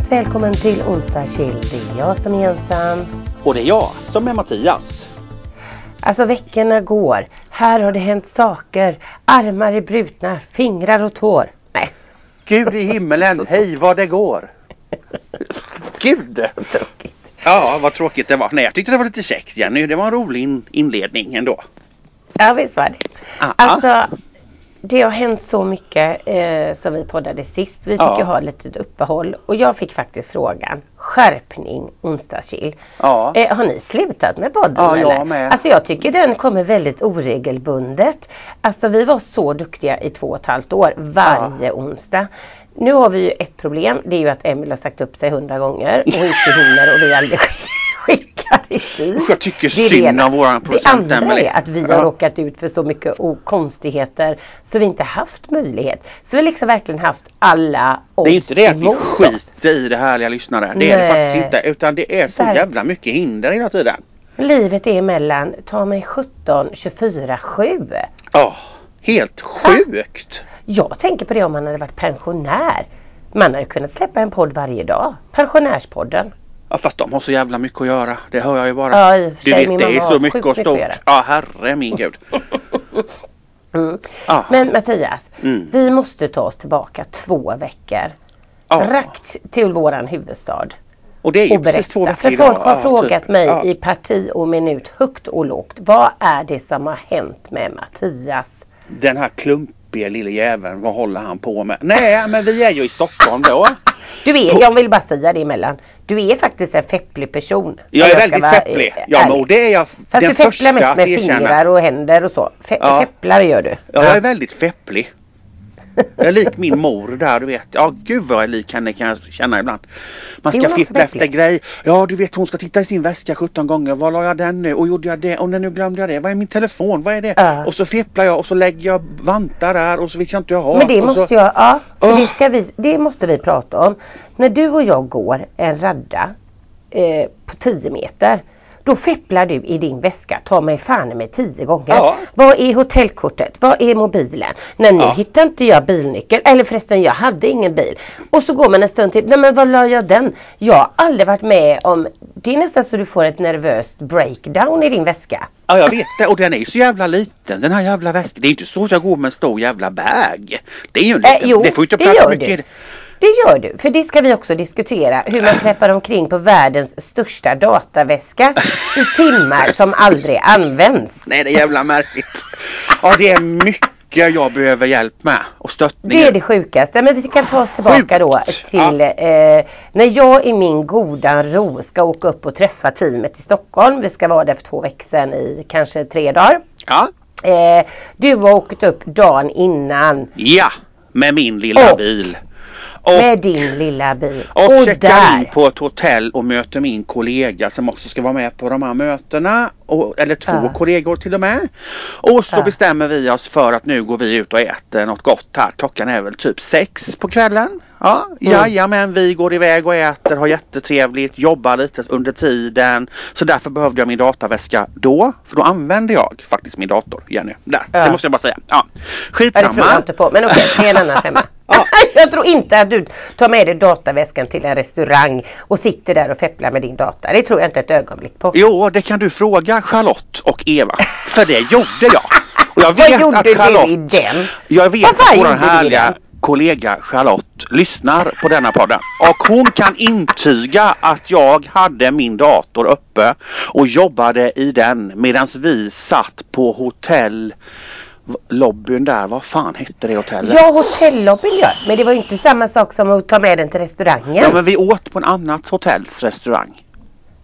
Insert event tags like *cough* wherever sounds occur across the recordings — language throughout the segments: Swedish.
välkommen till onsdag chill. Det är jag som är ensam. Och det är jag som är Mattias. Alltså veckorna går. Här har det hänt saker. Armar är brutna, fingrar och tår. Nej. Gud i himmelen, *laughs* hej vad det går. Gud! Så tråkigt. Ja, vad tråkigt det var. Nej, jag tyckte det var lite käckt Jenny. Det var en rolig in- inledning ändå. Ja visst var det. Ah, Alltså det har hänt så mycket eh, som vi poddade sist. Vi fick Ja. ju ha ett litet uppehåll och jag fick faktiskt frågan Skärpning onsdagschill. Ja. Eh, har ni slutat med podden Ja, jag eller? med. Alltså jag tycker den kommer väldigt oregelbundet. Alltså vi var så duktiga i två och ett halvt år varje onsdag. Nu har vi ju ett problem. Det är ju att Emil har sagt upp sig hundra gånger och inte hinner och vi aldrig skickar i tid. Usch, jag tycker Det det synd om våran Det producent andra Emelie. är att vi har Ja. råkat ut för så mycket konstigheter så vi inte haft möjlighet. Så vi har liksom verkligen haft alla odds Det är inte det att vi oss. skiter i det härliga lyssnare. Det är det faktiskt inte. Utan det är så Ver- jävla mycket hinder hela tiden. Livet är emellan, ta mig 17, 24, 7. Ja, helt sjukt. Jag tänker på det om man hade varit pensionär. Man hade kunnat släppa en podd varje dag. Pensionärspodden. Ja, fast de har så jävla mycket att göra. Det hör jag ju bara. Ja, i du vet, det är så mycket och mycket stort. Ja, herre min gud. *laughs* Mm. Ja. Men Mattias, Mm. vi måste ta oss tillbaka två veckor. Ja. Rakt till våran huvudstad. Och det är ju och precis två veckor För folk idag. har Ja, frågat typ. mig i parti och minut högt och lågt. Vad är det som har hänt med Mattias? Den här klumpiga lille jäveln, vad håller han på med? Nej, men vi är ju i Stockholm då. Du är, jag vill bara säga det emellan. Du är faktiskt en fepplig person. Jag är väldigt fepplig. Ja, men, och det är jag Fast den du fepplar mest med fingrar och händer och så. Fe- Ja. Fepplar gör du. Ja, jag är väldigt fepplig. Jag är lik min mor där du vet. Ja gud vad jag är lik henne kan jag känna ibland. Man ska fippla efter grej. Ja du vet hon ska titta i sin väska 17 gånger. Var la jag den nu? Och gjorde jag det? Och nu glömde jag det. Vad är min telefon? Vad är det? Ja. Och så fipplar jag och så lägger jag vantar där och så vet jag inte jag har. Men det och måste så... jag, ja. Åh. det, ska vi, det måste vi prata om. När du och jag går en radda eh, på 10 meter. Då fepplar du i din väska, ta mig fan med 10 gånger. Ja. Vad är hotellkortet? Vad är mobilen? Nej nu Ja. hittar inte jag bilnyckeln. Eller förresten jag hade ingen bil. Och så går man en stund till. Nej men var la jag den? Jag har aldrig varit med om. Det är nästan så du får ett nervöst breakdown i din väska. Ja jag vet det och den är ju så jävla liten den här jävla väskan. Det är inte så att jag går med en stor jävla bag. Det är ju en Eh, liten. jo, det får inte plats mycket. du. Det gör du, för det ska vi också diskutera. Hur man släpper omkring på världens största dataväska i timmar som aldrig används. Nej det är jävla märkligt. Ja det är mycket jag behöver hjälp med och stöttning. Det är det sjukaste. Men vi kan ta oss tillbaka då till eh, när jag i min goda ro ska åka upp och träffa teamet i Stockholm. Vi ska vara där för två veckor sedan i kanske tre dagar. Ja. Eh, du har åkt upp dagen innan Ja, med min lilla Och- bil. Och, med din lilla bil. och, checkar in på ett hotell och möter min kollega som också ska vara med på de här mötena. Och, eller två Ja. kollegor till och med. Och så Ja. bestämmer vi oss för att nu går vi ut och äter något gott här. Klockan är väl typ sex på kvällen. Ja, Mm. jajamän, vi går iväg och äter, har jättetrevligt, jobbar lite under tiden. Så därför behövde jag min dataväska då. För då använde jag faktiskt min dator, Jenny. Där, Ja. det måste jag bara säga. Ja. Ja, det Skitsamma. tror jag inte på. Men okej, det är en annan *laughs* femma. Ja. *laughs* Jag tror inte att du tar med dig dataväskan till en restaurang och sitter där och fepplar med din data. Det tror jag inte ett ögonblick på. Jo, det kan du fråga Charlotte och Eva. För det gjorde jag. Och jag *laughs* Vad vet gjorde att du i Charlotte, den? jag vet Vad att vår gjorde du i härliga? Kollega Charlotte lyssnar på denna podden. Och hon kan intyga att jag hade min dator uppe och jobbade i den medan vi satt på hotell lobbyn där. Vad fan hette det hotellet? Ja, hotellobbyn gör. Men det var ju inte samma sak som att ta med den till restaurangen. Ja men vi åt på en annat hotells restaurang.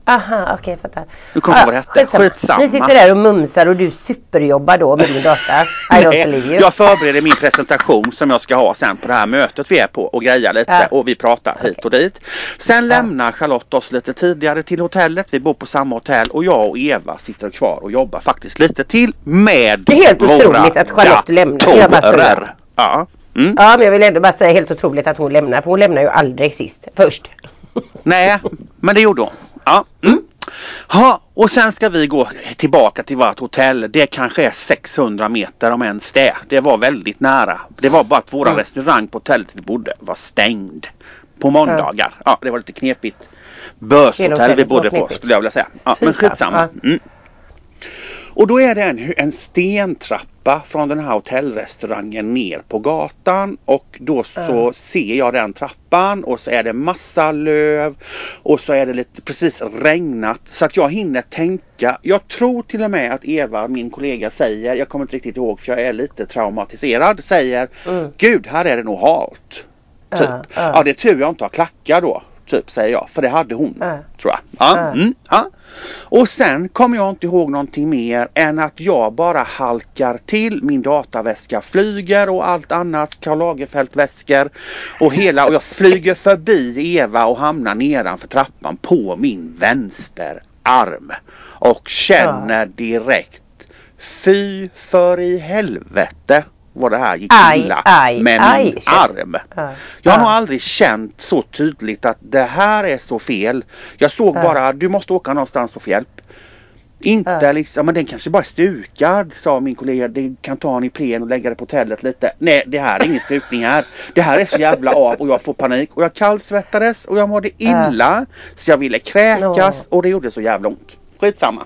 Aha, okej jag fattar. Nu kommer på vad det hette. Skitsamma. Ni sitter där och mumsar och du superjobbar då med din data. I don't believe you. jag förbereder min presentation som jag ska ha sen på det här mötet vi är på och grejar lite Ja. och vi pratar hit och dit. Sen lämnar Charlotte oss lite tidigare till hotellet. Vi bor på samma hotell och jag och Eva sitter kvar och jobbar faktiskt lite till med Det är helt våra otroligt att Charlotte lämnar. Ja. Mm. Ja, men jag vill ändå bara säga helt otroligt att hon lämnar. För hon lämnar ju aldrig sist. Först. Nej, men det gjorde hon. Ja. Mm. Ha, och sen ska vi gå tillbaka till vårt hotell. Det kanske är 600 meter om ens det. Det var väldigt nära. Det var bara att våran Mm. restaurang på hotellet vi bodde var stängd. på måndagar. Ja, det var lite knepigt. Börshotell vi bodde på skulle jag vilja säga. Ja, men skitsamma. Mm. Och då är det en, en stentrappa från den här hotellrestaurangen ner på gatan och då så mm. ser jag den trappan och så är det massa löv och så är det lite precis regnat så att jag hinner tänka. Jag tror till och med att Eva, min kollega, säger, jag kommer inte riktigt ihåg för jag är lite traumatiserad, säger mm. Gud, här är det nog halt. Typ. Uh. Ja, det är tur jag inte har klackar då. Typ säger jag, för det hade hon. Uh. Tror jag. Ja, mm, ja. Och sen kommer jag inte ihåg någonting mer än att jag bara halkar till. Min dataväska flyger och allt annat. Karl Lagerfeld väskor och hela och jag flyger förbi Eva och hamnar nedanför trappan på min vänsterarm. Och känner direkt Fy för i helvete vad det här gick illa aj, med aj, min arm. Aj, jag har nog aldrig känt så tydligt att det här är så fel. Jag såg bara du måste åka någonstans och få hjälp. Inte äh. liksom, men den kanske bara är stukad sa min kollega. Det kan ta en Ipren och lägga det på hotellet lite. Nej det här är ingen stukning här. Det här är så jävla av och jag får panik och jag kallsvettades och jag mådde illa. Äh. Så jag ville kräkas och det gjorde så jävla ont. Skitsamma.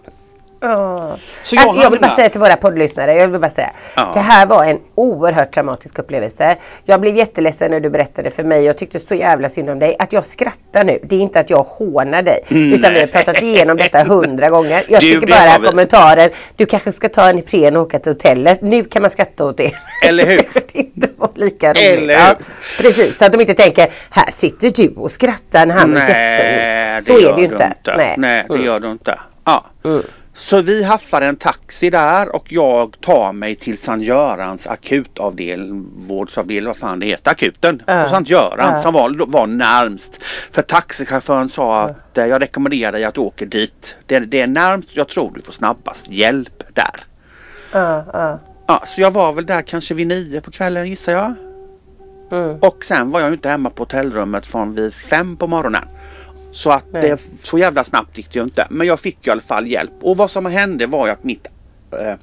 Oh. Så jag, jag vill bara säga till våra poddlyssnare, jag vill bara säga. Ja. Det här var en oerhört traumatisk upplevelse. Jag blev jätteledsen när du berättade för mig. Jag tyckte så jävla synd om dig. Att jag skrattar nu, det är inte att jag hånar dig. Mm. Utan vi har pratat igenom detta hundra gånger. Jag du, tycker bara kommentarer. Du kanske ska ta en Ipren och åka till hotellet. Nu kan man skratta åt det. Eller hur? *laughs* det var lika roligt. Eller hur? Ja, precis, så att de inte tänker här sitter du och skrattar när han är jätteung. Så är det ju inte. inte. Nej. Nej, det mm. gör du inte. Ja. Mm. Så vi haffar en taxi där och jag tar mig till Sankt Görans akutavdelning, vårdsavdelning, vad fan det heter, akuten äh. på Sankt Göran äh. som var, var närmst. För taxichauffören sa att äh. jag rekommenderar dig att du åker dit. Det, det, är närmst, jag tror du får snabbast hjälp där. Ja, så jag var väl där kanske vid nio på kvällen gissar jag. Mm. Och sen var jag inte hemma på hotellrummet från vid fem på morgonen. Så att det, så jävla snabbt gick det ju inte. Men jag fick i alla fall hjälp. Och vad som hände var ju att mitt eh,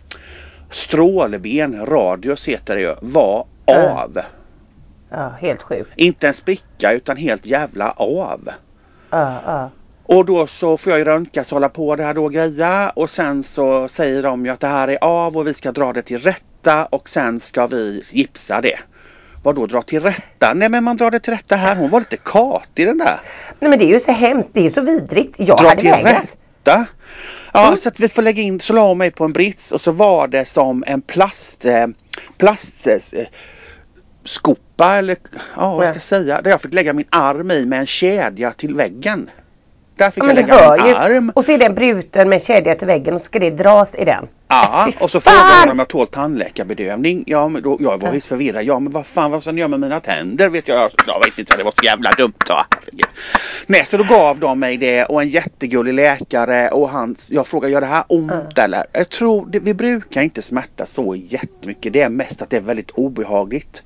strålben, radius heter det ju, var av. Ja, helt sjukt. Inte en spricka utan helt jävla av. Ja, ja. Och då så får jag ju röntgas hålla på det här då och greja och sen så säger de ju att det här är av och vi ska dra det till rätta och sen ska vi gipsa det. Vad då dra till rätta? Nej men man drar det till rätta här. Hon var lite katig den där. Nej men det är ju så hemskt. Det är så vidrigt. Jag dra hade till vägrat. rätta? Ja mm. så att vi får lägga in, så la hon mig på en brits och så var det som en plast, eh, plast eh, skopa eller ja vad ska jag säga. Där jag fick lägga min arm i med en kedja till väggen. Där fick jag lägga min arm. Och så är den bruten med kedja till väggen och ska det dras i den. Ja, och så frågade hon om jag tål tandläkarbedövning. Ja, men då, jag var helt förvirrad. Ja, men vad fan vad ska ni göra med mina tänder? Vet jag. Jag vet inte, det var så jävla dumt. Ja. Nej, så då gav de mig det och en jättegullig läkare och han, jag frågade, gör det här ont mm. eller? Jag tror, det, vi brukar inte smärta så jättemycket. Det är mest att det är väldigt obehagligt.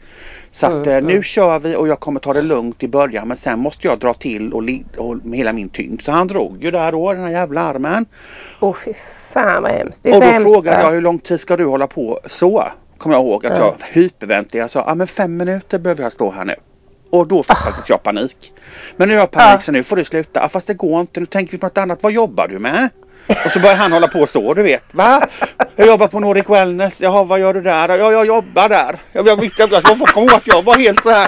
Så att mm, nu mm. kör vi och jag kommer ta det lugnt i början men sen måste jag dra till och, och med hela min tyngd. Så han drog ju där då den här jävla armen. Åh oh, fy fan vad hemskt. och då frågade jag hur lång tid ska du hålla på så? Kommer jag ihåg att jag hyperventilerade. Jag sa, ja men fem minuter behöver jag stå här nu. Och då fick oh. jag panik. Men nu har jag panik så nu får du sluta. Ja, fast det går inte. Nu tänker vi på något annat. Vad jobbar du med? Och så börjar han hålla på så du vet. Va? Jag jobbar på Nordic Wellness. Jaha vad gör du där? Ja jag jobbar där. Jag, jag, jag, jag, jag kommer ihåg att jag var helt så här.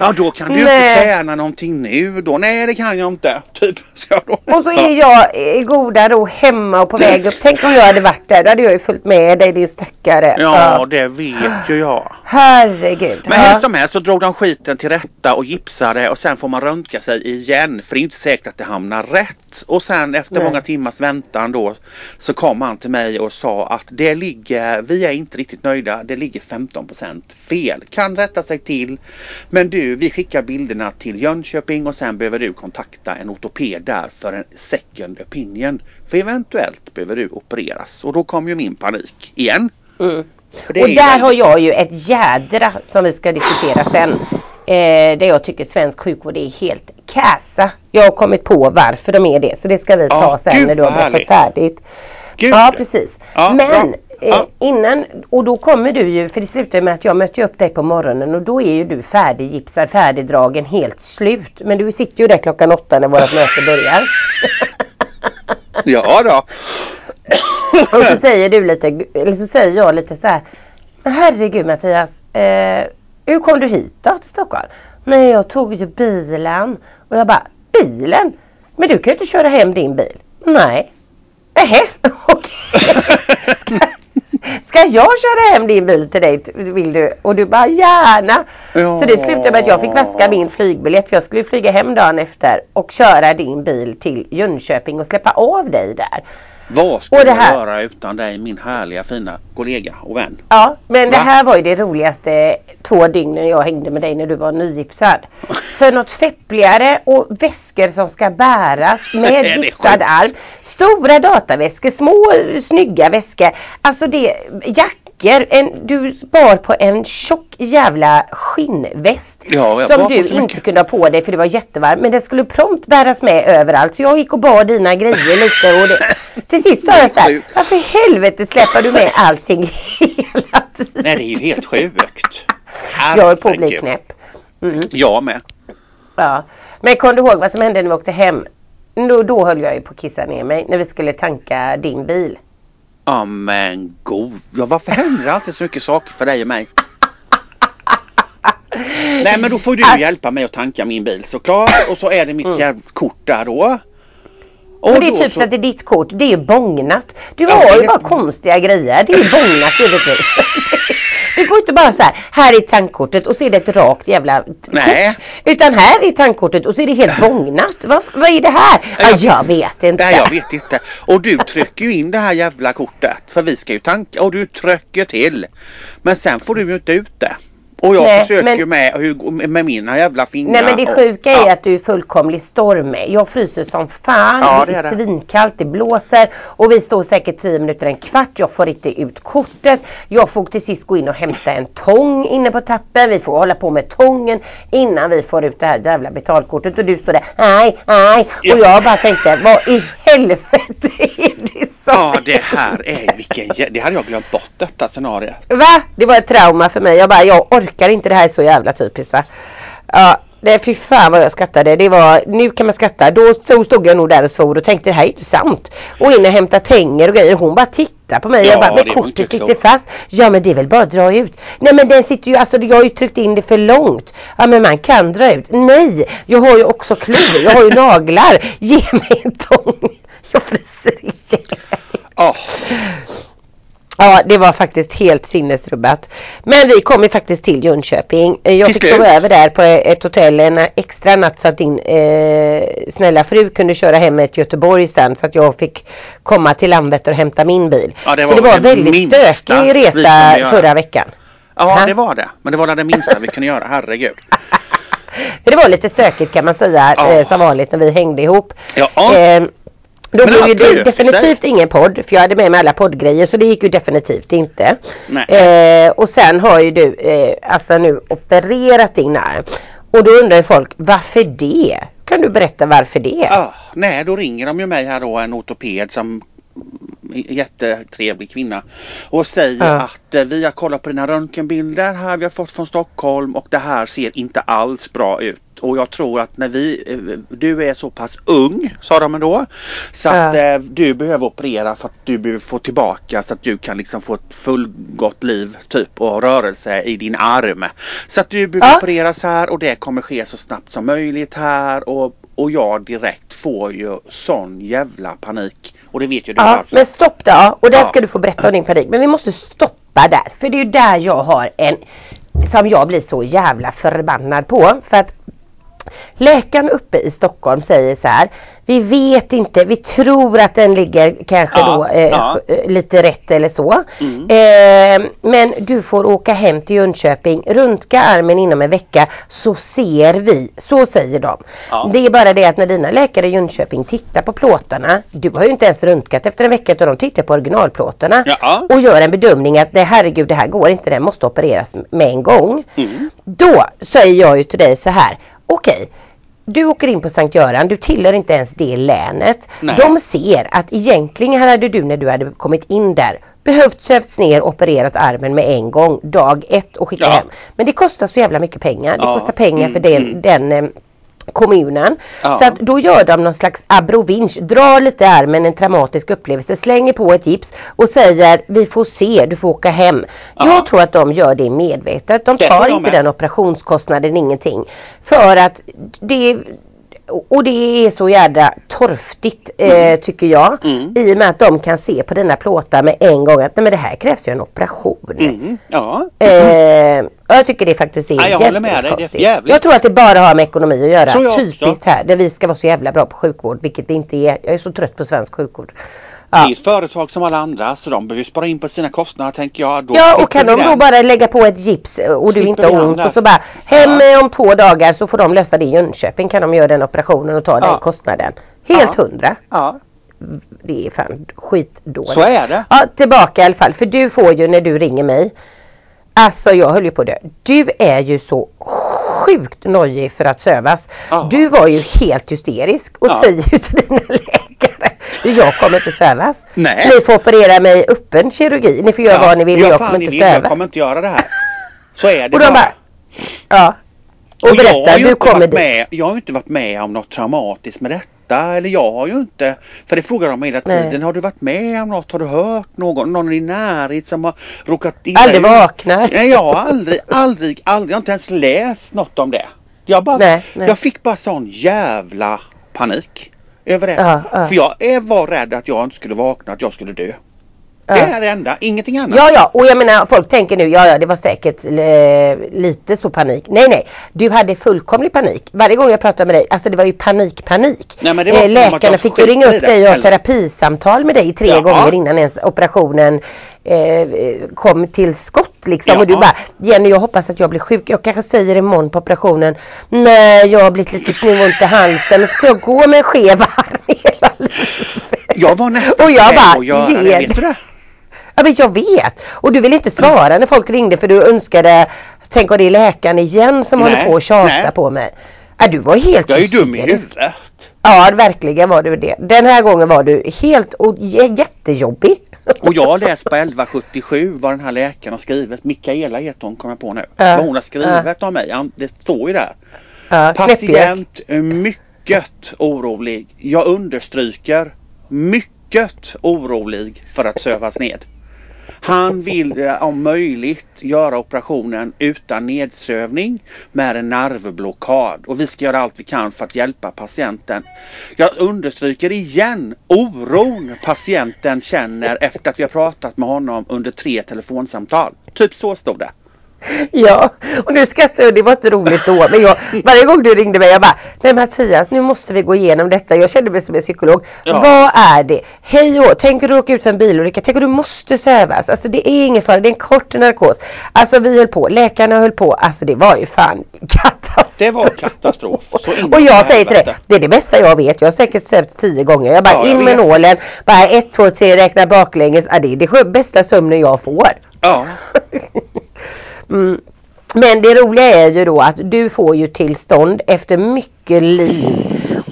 Ja då kan du Nej. inte tjäna någonting nu då. Nej det kan jag inte. *laughs* Typ. Så då. Och så är jag i goda ro hemma och på väg upp. Tänk om jag hade varit där. Då hade jag ju följt med dig din stackare. Ja, ja. det vet ju jag. Herregud. Men hur som helst så drog de skiten till rätta och gipsade och sen får man röntga sig igen. För det är inte säkert att det hamnar rätt. Och sen efter Nej. många timmars väntan då så kom han till mig och sa att det ligger, vi är inte riktigt nöjda. Det ligger 15% fel. Kan rätta sig till. Men du, vi skickar bilderna till Jönköping och sen behöver du kontakta en ortoped där för en second opinion. För eventuellt behöver du opereras. Och då kom ju min panik igen. Mm. Och där har jag ju ett jädra som vi ska diskutera sen. Eh, där jag tycker svensk sjukvård är helt kassa. Jag har kommit på varför de är det. Så det ska vi ta oh, sen när du har berättat färdigt. Gud. Ja precis. Ja, Men Eh, Ja. innan, och då kommer du ju, för det slutar med att jag möter upp dig på morgonen och då är ju du färdiggipsad, färdigdragen, helt slut. Men du sitter ju där klockan åtta när vårt möte börjar. *laughs* Ja då. Och så säger du lite, eller så säger jag lite så här. Herregud Mattias, eh, hur kom du hit då till Stockholm? Nej jag tog ju bilen. Och jag bara, bilen? Men du kan ju inte köra hem din bil. Nej. Nähä, *laughs* okej. Ska, ska jag köra hem din bil till dig vill du? Och du bara gärna. Ja. Så det slutade med att jag fick vaska min flygbiljett. För jag skulle flyga hem dagen efter och köra din bil till Jönköping och släppa av dig där. Vad skulle Och det jag här- göra utan dig min härliga fina kollega och vän? Ja, men det Va? här var ju det roligaste två dygnen jag hängde med dig när du var nygipsad. *laughs* För något feppligare och väskor som ska bäras *laughs* Är med det gipsad arm. Stora dataväskor, små snygga väskor. Alltså det, jackor. En, du bar på en tjock jävla skinnväst. Ja, som du inte mycket. kunde ha på dig för det var jättevarmt. Men det skulle prompt bäras med överallt. Så jag gick och bar dina grejer lite. Och det, *laughs* till sist sa jag så här. Varför i helvete släpper du med allting *laughs* hela tiden? Nej det är ju helt sjukt. Jag är på att bli knäpp. Mm, Jag med. ja. Men kom du ihåg vad som hände när vi åkte hem? Då, då höll jag ju på att kissa ner mig när vi skulle tanka din bil. Ja men god. Ja, varför händer det alltid så mycket saker för dig och mig? Nej men då får du hjälpa mig att tanka min bil såklart. Och så är det mitt jävla kort där då. Och det är typ så- så att det är ditt kort, det är ju bångnat. Du Ja, har ju bara konstiga grejer. Det är bångnat givetvis. *laughs* Det går inte bara så här, här är tankkortet och så är det ett rakt jävla Nej. Utan här är tankkortet och så är det helt bångnat. Vad, vad är det här? Ja, Jag- jag vet inte. Nej jag vet inte. Och du trycker ju in det här jävla kortet. För vi ska ju tanka och du trycker till. Men sen får du ju inte ut det. Och jag Nej, försöker men- ju med, med mina jävla fingrar. Nej men det och- sjuka är ja. att du är fullkomlig stormig. Jag fryser som fan. Ja, det, det är det. svinkallt, det blåser och vi står säkert 10 minuter, en kvart. Jag får inte ut kortet. Jag får till sist gå in och hämta en tång inne på tappen. Vi får hålla på med tången innan vi får ut det här jävla betalkortet. Och du står där, nej, nej. Och jag bara tänkte, vad i helvete är det Ja det här är vilken Det hade jag glömt bort detta scenario. Va? Det var ett trauma för mig. Jag bara, jag orkar inte det här är så jävla typiskt va. Ja, det, fy fan vad jag skrattade. Det var, nu kan man skratta. Då så stod jag nog där och svor och tänkte det här är inte sant. Och in och hämta tänger och grejer. Hon bara tittar på mig. Ja, jag bara, men kortet sitter fast. Ja men det är väl bara att dra ut. Nej men den sitter ju, alltså jag har ju tryckt in det för långt. Ja men man kan dra ut. Nej, jag har ju också klor. Jag har ju naglar. Ge mig en tång. *laughs* Jag fryser ihjäl. Åh, Ja, det var faktiskt helt sinnesrubbat. Men vi kom ju faktiskt till Jönköping. Eh, Jag Till fick sova över där på ett hotell en extra natt så att din eh, snälla fru kunde köra hem mig till Göteborg sen så att jag fick komma till landet och hämta min bil. Ja, det så var det var väldigt stökig resa förra veckan. ja Ha? det var det. Men det var det minsta vi kunde göra, herregud. *laughs* Det var lite stökigt kan man säga Ja. eh, som vanligt när vi hängde ihop. Ja. Eh, då blev ju det definitivt ingen podd för jag hade med mig alla poddgrejer så det gick ju definitivt inte. Eh, och sen har ju du eh, alltså nu opererat din arm. Och då undrar ju folk varför det? Kan du berätta varför det? Ja, nej, då ringer de ju mig här då, en ortoped som jättetrevlig kvinna och säger Ja. att eh, vi har kollat på dina röntgenbilder här vi har fått från Stockholm och det här ser inte alls bra ut. Och jag tror att när vi, eh, du är så pass ung sa de då. Så att eh, du behöver operera för att du behöver få tillbaka så att du kan liksom få ett fullgott liv typ och rörelse i din arm. Så att du behöver Ja. opereras här och det kommer ske så snabbt som möjligt här och, och jag direkt får ju sån jävla panik. Och det vet ju du Ja, varför. men stopp då. Och där Ja. ska du få berätta om din panik. Men vi måste stoppa där. För det är ju där jag har en som jag blir så jävla förbannad på. För att Läkaren uppe i Stockholm säger så här. Vi vet inte, vi tror att den ligger kanske Ja, då eh, ja. eh, lite rätt eller så. Mm. Eh, men du får åka hem till Jönköping, röntga armen inom en vecka så ser vi. Så säger de. Ja. Det är bara det att när dina läkare i Jönköping tittar på plåtarna. Du har ju inte ens röntgat efter en vecka utan de tittar på originalplåtarna. Och gör en bedömning att nej, herregud det här går inte, den måste opereras med en gång. Mm. Då säger jag ju till dig så här. Okej. Du åker in på Sankt Göran, du tillhör inte ens det länet. Nej. De ser att egentligen hade du när du hade kommit in där behövt sövts ner och opererat armen med en gång dag ett och skicka Ja. hem. Men det kostar så jävla mycket pengar. Det Ja. kostar pengar för Mm, den, mm. den eh, kommunen. Ja. Så att då gör de någon slags abrovinch, drar lite i armen, en traumatisk upplevelse, slänger på ett gips och säger vi får se, du får åka hem. Ja. Jag tror att de gör det medvetet. De Det tar jag inte med. den operationskostnaden, ingenting. För att det och det är så jädra torftigt eh, tycker jag. Mm. I och med att de kan se på dina plåtar med en gång att nej men det här krävs ju en operation. Mm. Ja. Eh, och jag tycker det faktiskt är Ja, jag håller med dig. Det är jättekonstigt. jävligt. Jag tror att det bara har med ekonomi att göra. jag också. Typiskt här där vi ska vara så jävla bra på sjukvård vilket vi inte är. Jag är så trött på svensk sjukvård. Det är Ja, ett företag som alla andra så de behöver spara in på sina kostnader tänker jag. Då ja och kan de då den. bara lägga på ett gips eh, och du inte har den ont och så bara hem Ja. om två dagar så får de lösa det i Jönköping kan de göra den operationen och ta den Ja. kostnaden. Helt Ja. hundra. Ja, Det är fan skitdåligt. så är det. Ja, tillbaka i alla fall. För du får ju när du ringer mig. Alltså jag höll ju på det. Du är ju så sjukt nojig för att sövas. Ja. Du var ju helt hysterisk och Ja. säger ju till dina *laughs* läkare. Jag kommer inte sövas. Nej. Ni får operera mig i öppen kirurgi. Ni får göra vad ni vill. Jag fan kommer inte vill, Jag sövas. kommer inte göra det här. Så är det *laughs* Och de bara. Ja. Och, Och jag har berätta, ju du inte kommer varit dit. med, Jag har ju inte varit med om något traumatiskt med detta. Eller jag har ju inte. För det frågar de hela Nej. tiden. Har du varit med om något? Har du hört någon? Någon i närhet som har råkat illa Aldrig ut? vaknar. Nej jag har aldrig, aldrig, aldrig. Jag har inte ens läst något om det. Jag bara, Nej, nej. jag fick bara sån jävla panik. Över det. Ja, ja. För jag var rädd att jag inte skulle vakna, att jag skulle dö. Det är det enda, ingenting annat. Ja, ja, och jag menar folk tänker nu, ja, ja, det var säkert eh, lite så panik. Nej, nej, du hade fullkomlig panik. Varje gång jag pratade med dig, alltså det var ju panik, panik. Nej, men det var att läkarna jag fick ju ringa upp dig och ha terapisamtal med dig tre Ja. gånger innan ens operationen eh, kom till skott liksom. Ja. Och du bara, Jenny jag hoppas att jag blir sjuk. Jag kanske säger imorgon på operationen, nej jag har blivit lite knivont i halsen och ska jag gå med en skev arm hela livet. Jag var nästan Och jag bara, ge- det. Vet du det? Ja men jag vet. Och du vill inte svara när folk ringde för du önskade Tänk om det är läkaren igen som Nej, håller på att tjata nej. på mig. Ja, du var helt Jag är ju dum i huvudet. Ja verkligen var du det. Den här gången var du helt och jättejobbig. Och jag har läst på 1177 vad den här läkaren har skrivit. Mikaela heter hon kommer jag på nu. Ja, Vad hon har skrivit om mig. Det står ju där. knäppjök. Patient mycket orolig. Jag understryker mycket orolig för att sövas ned. Han vill eh, om möjligt göra operationen utan nedsövning med en nervblockad och vi ska göra allt vi kan för att hjälpa patienten. Jag understryker igen oron patienten känner efter att vi har pratat med honom under tre telefonsamtal. Typ så stod det. *laughs* Ja, och nu skrattar jag, det var inte roligt då. Men jag, *laughs* varje gång du ringde mig, jag bara, nej Mattias nu måste vi gå igenom detta. Jag kände mig som en psykolog. Ja. Vad är det? Hej och tänker du åka ut för en bilolycka? Tänker du måste sövas? Alltså det är ingen fara, det är en kort narkos. Alltså vi höll på, läkarna höll på. Alltså det var ju fan *laughs* katastrof. Det var katastrof. Och jag säger till dig, det är det bästa jag vet. Jag har säkert sövts tio gånger. Jag bara Ja, jag in med nålen, bara ett, två, tre, räkna baklänges. Ja, det är det bästa sömnen jag får. Ja. Mm. Men det roliga är ju då att du får ju tillstånd efter mycket liv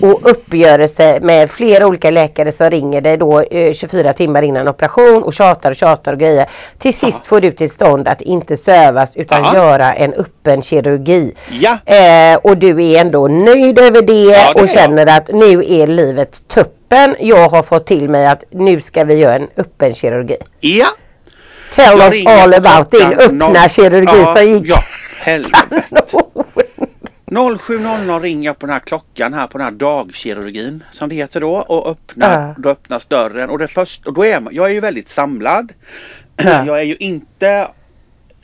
och uppgörelse med flera olika läkare som ringer dig då eh, 24 timmar innan operation och tjatar och tjatar och grejer. Till sist Ja. får du tillstånd att inte sövas utan Ja. göra en öppen kirurgi. Ja. Eh, och du är ändå nöjd över det, Ja, det och jag. känner att nu är livet tuppen. Jag har fått till mig att nu ska vi göra en öppen kirurgi. Ja. Tell Jag us all about klockan öppna kirurgi ja, som gick Ja, helvete. *laughs* kanon. 07.00 ringer jag på den här klockan här på den här dagkirurgin som det heter då och öppnar, Ja. då öppnas dörren och det först, och då är man, jag är ju väldigt samlad. *clears throat* Ja. Jag är ju inte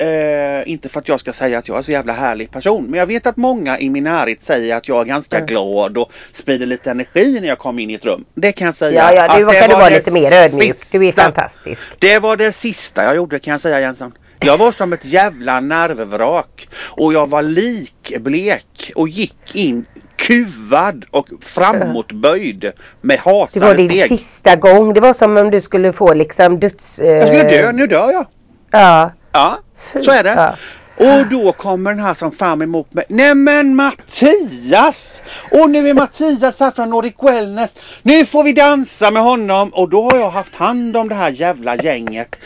Eh, inte för att jag ska säga att jag är så jävla härlig person men jag vet att många i min närhet säger att jag är ganska Mm. glad och sprider lite energi när jag kommer in i ett rum. Det kan jag säga. Ja, ja, du kan du var vara lite mer ödmjuk. Du är fantastisk. det var det sista jag gjorde kan jag säga Jensson. Jag var som ett jävla nervvrak och jag var likblek och gick in kuvad och framåtböjd med Det var din steg. sista gång. Det var som om du skulle få liksom döds... Eh, Jag skulle dö, nu dör jag. Ja. Ja, så är det. Och då kommer den här som fram emot mig. Nej men Mattias! Och nu är Mattias här från Nordic Wellness. Nu får vi dansa med honom. Och då har jag haft hand om det här jävla gänget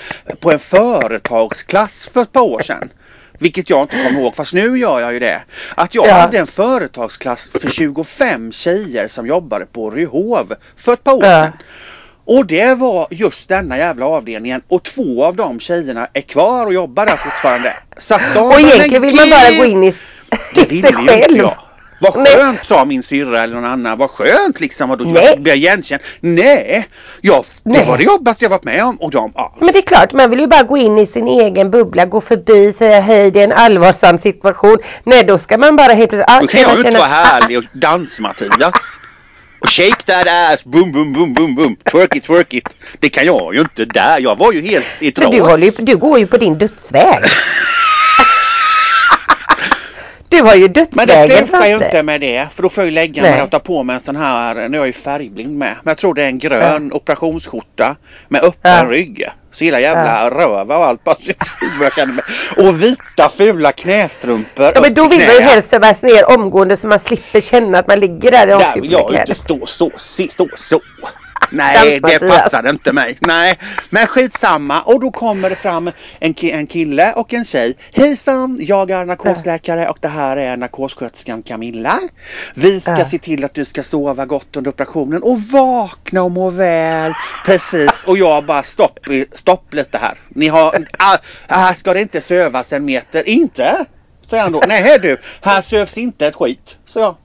på en företagsklass för ett par år sedan. Vilket jag inte kommer ihåg, fast nu gör jag ju det. Att jag Ja. hade en företagsklass för 25 tjejer som jobbade på Ryhov för ett par år Ja. sedan. Och det var just denna jävla avdelningen och två av de tjejerna är kvar och jobbar där fortfarande. Så att de, Och egentligen vill man bara gå in i Det ville *laughs* ju inte jag. Vad Nej. skönt sa min syrra eller någon annan. Vad skönt liksom. Och då Nej. blev jag igenkänd. Nej, jag, det Nej. var det jobbigaste jag varit med om. Och de, ja. Men det är klart, man vill ju bara gå in i sin egen bubbla, gå förbi, säga hej, det är en allvarsam situation. Nej, då ska man bara helt plötsligt... ah, Då kan jag ju inte vara härlig och dans-Mattias. Och shake that ass, boom, boom, boom, boom, boom. Twerk it, twerk it. Det kan jag ju inte där. Jag var ju helt i Men du, ju, du går ju på din dödsväg. *laughs* du har ju Men det dödsvägen slutar ju inte med det. För då får jag ju lägga mig och ta på mig en sån här, nu är jag ju färgblind med. Men jag tror det är en grön operationsskjorta med öppen Ja. rygg. Så hela jävla röva och allt. Bara jag mig. Och vita fula knästrumpor. Ja, men då vill man ju helst sövas ner omgående så man slipper känna att man ligger där i vill avskuren jag kläder. inte stå så, stå så. Nej, det Mattias. passade inte mig. Nej, men skitsamma. Och då kommer det fram en, ki- en kille och en tjej. Hejsan, jag är narkosläkare och det här är narkossköterskan Camilla. Vi ska Ja. se till att du ska sova gott under operationen och vakna och må väl. Precis, och jag bara stopp, stopp lite här. Ni har, ah, här ska det inte sövas en meter. Inte? Säger han då. Nej du, här sövs inte ett skit. Så jag.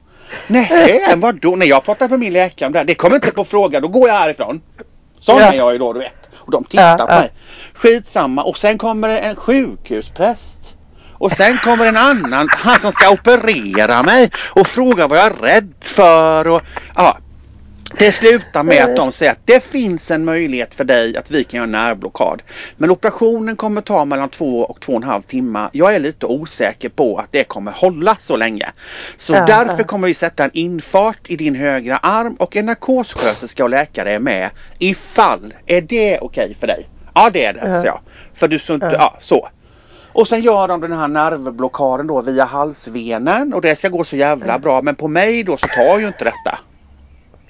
Nej, vadå? Nej, jag pratar med min läkare om det här. Det kommer inte på fråga, då går jag härifrån. Sån Ja. är jag ju då, du vet. Och de tittar Ja, på mig. Skitsamma. Och sen kommer det en sjukhuspräst. Och sen kommer en annan, han som ska operera mig och fråga vad jag är rädd för. Och, ja, det slutar med att de säger att det finns en möjlighet för dig att vi kan göra närblockad. Men operationen kommer ta mellan två och två och en halv timme. Jag är lite osäker på att det kommer hålla så länge. Så Ja, därför ja. kommer vi sätta en infart i din högra arm och en narkossköterska och läkare är med. Ifall, är det okej för dig? Ja det är det, Ja. jag. För du så inte, Ja. ja så. Och sen gör de den här nervblockaden då via halsvenen och det ska gå så jävla bra. Men på mig då så tar ju inte detta.